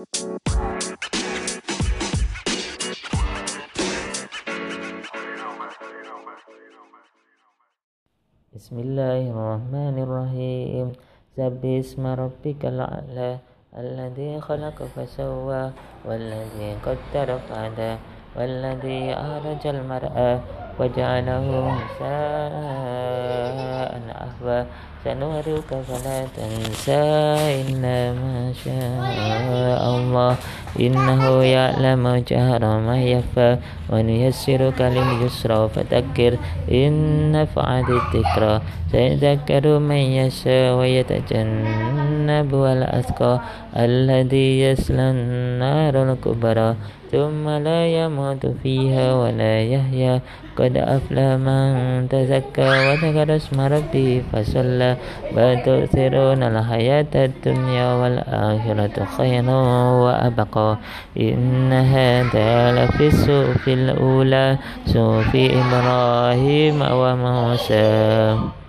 بسم الله الرحمن الرحيم. سبح اسم ربك الأعلى الذي خلق فسوى والذي قدر فهدى والذي أخرج المرأة وجعله مساء. أهوى سنهرك فلا تنسى إلا ما شاء الله إنه يعلم جهر ما يخفى ونيسرك لليسرى فذكر إن نفعت الذكرى سيذكر من يشاء ويتجنب الأتقى الذي يصلى النار الكبرى ثم لا يموت فيها ولا يحيا. قد أفلى من تزكى وذكر اسم ربه فصلى. بل تؤثرون الحياة الدنيا والآخرة خير وأبقى. إن هذا لفي الصوف الأولى. صوف إبراهيم وموسى.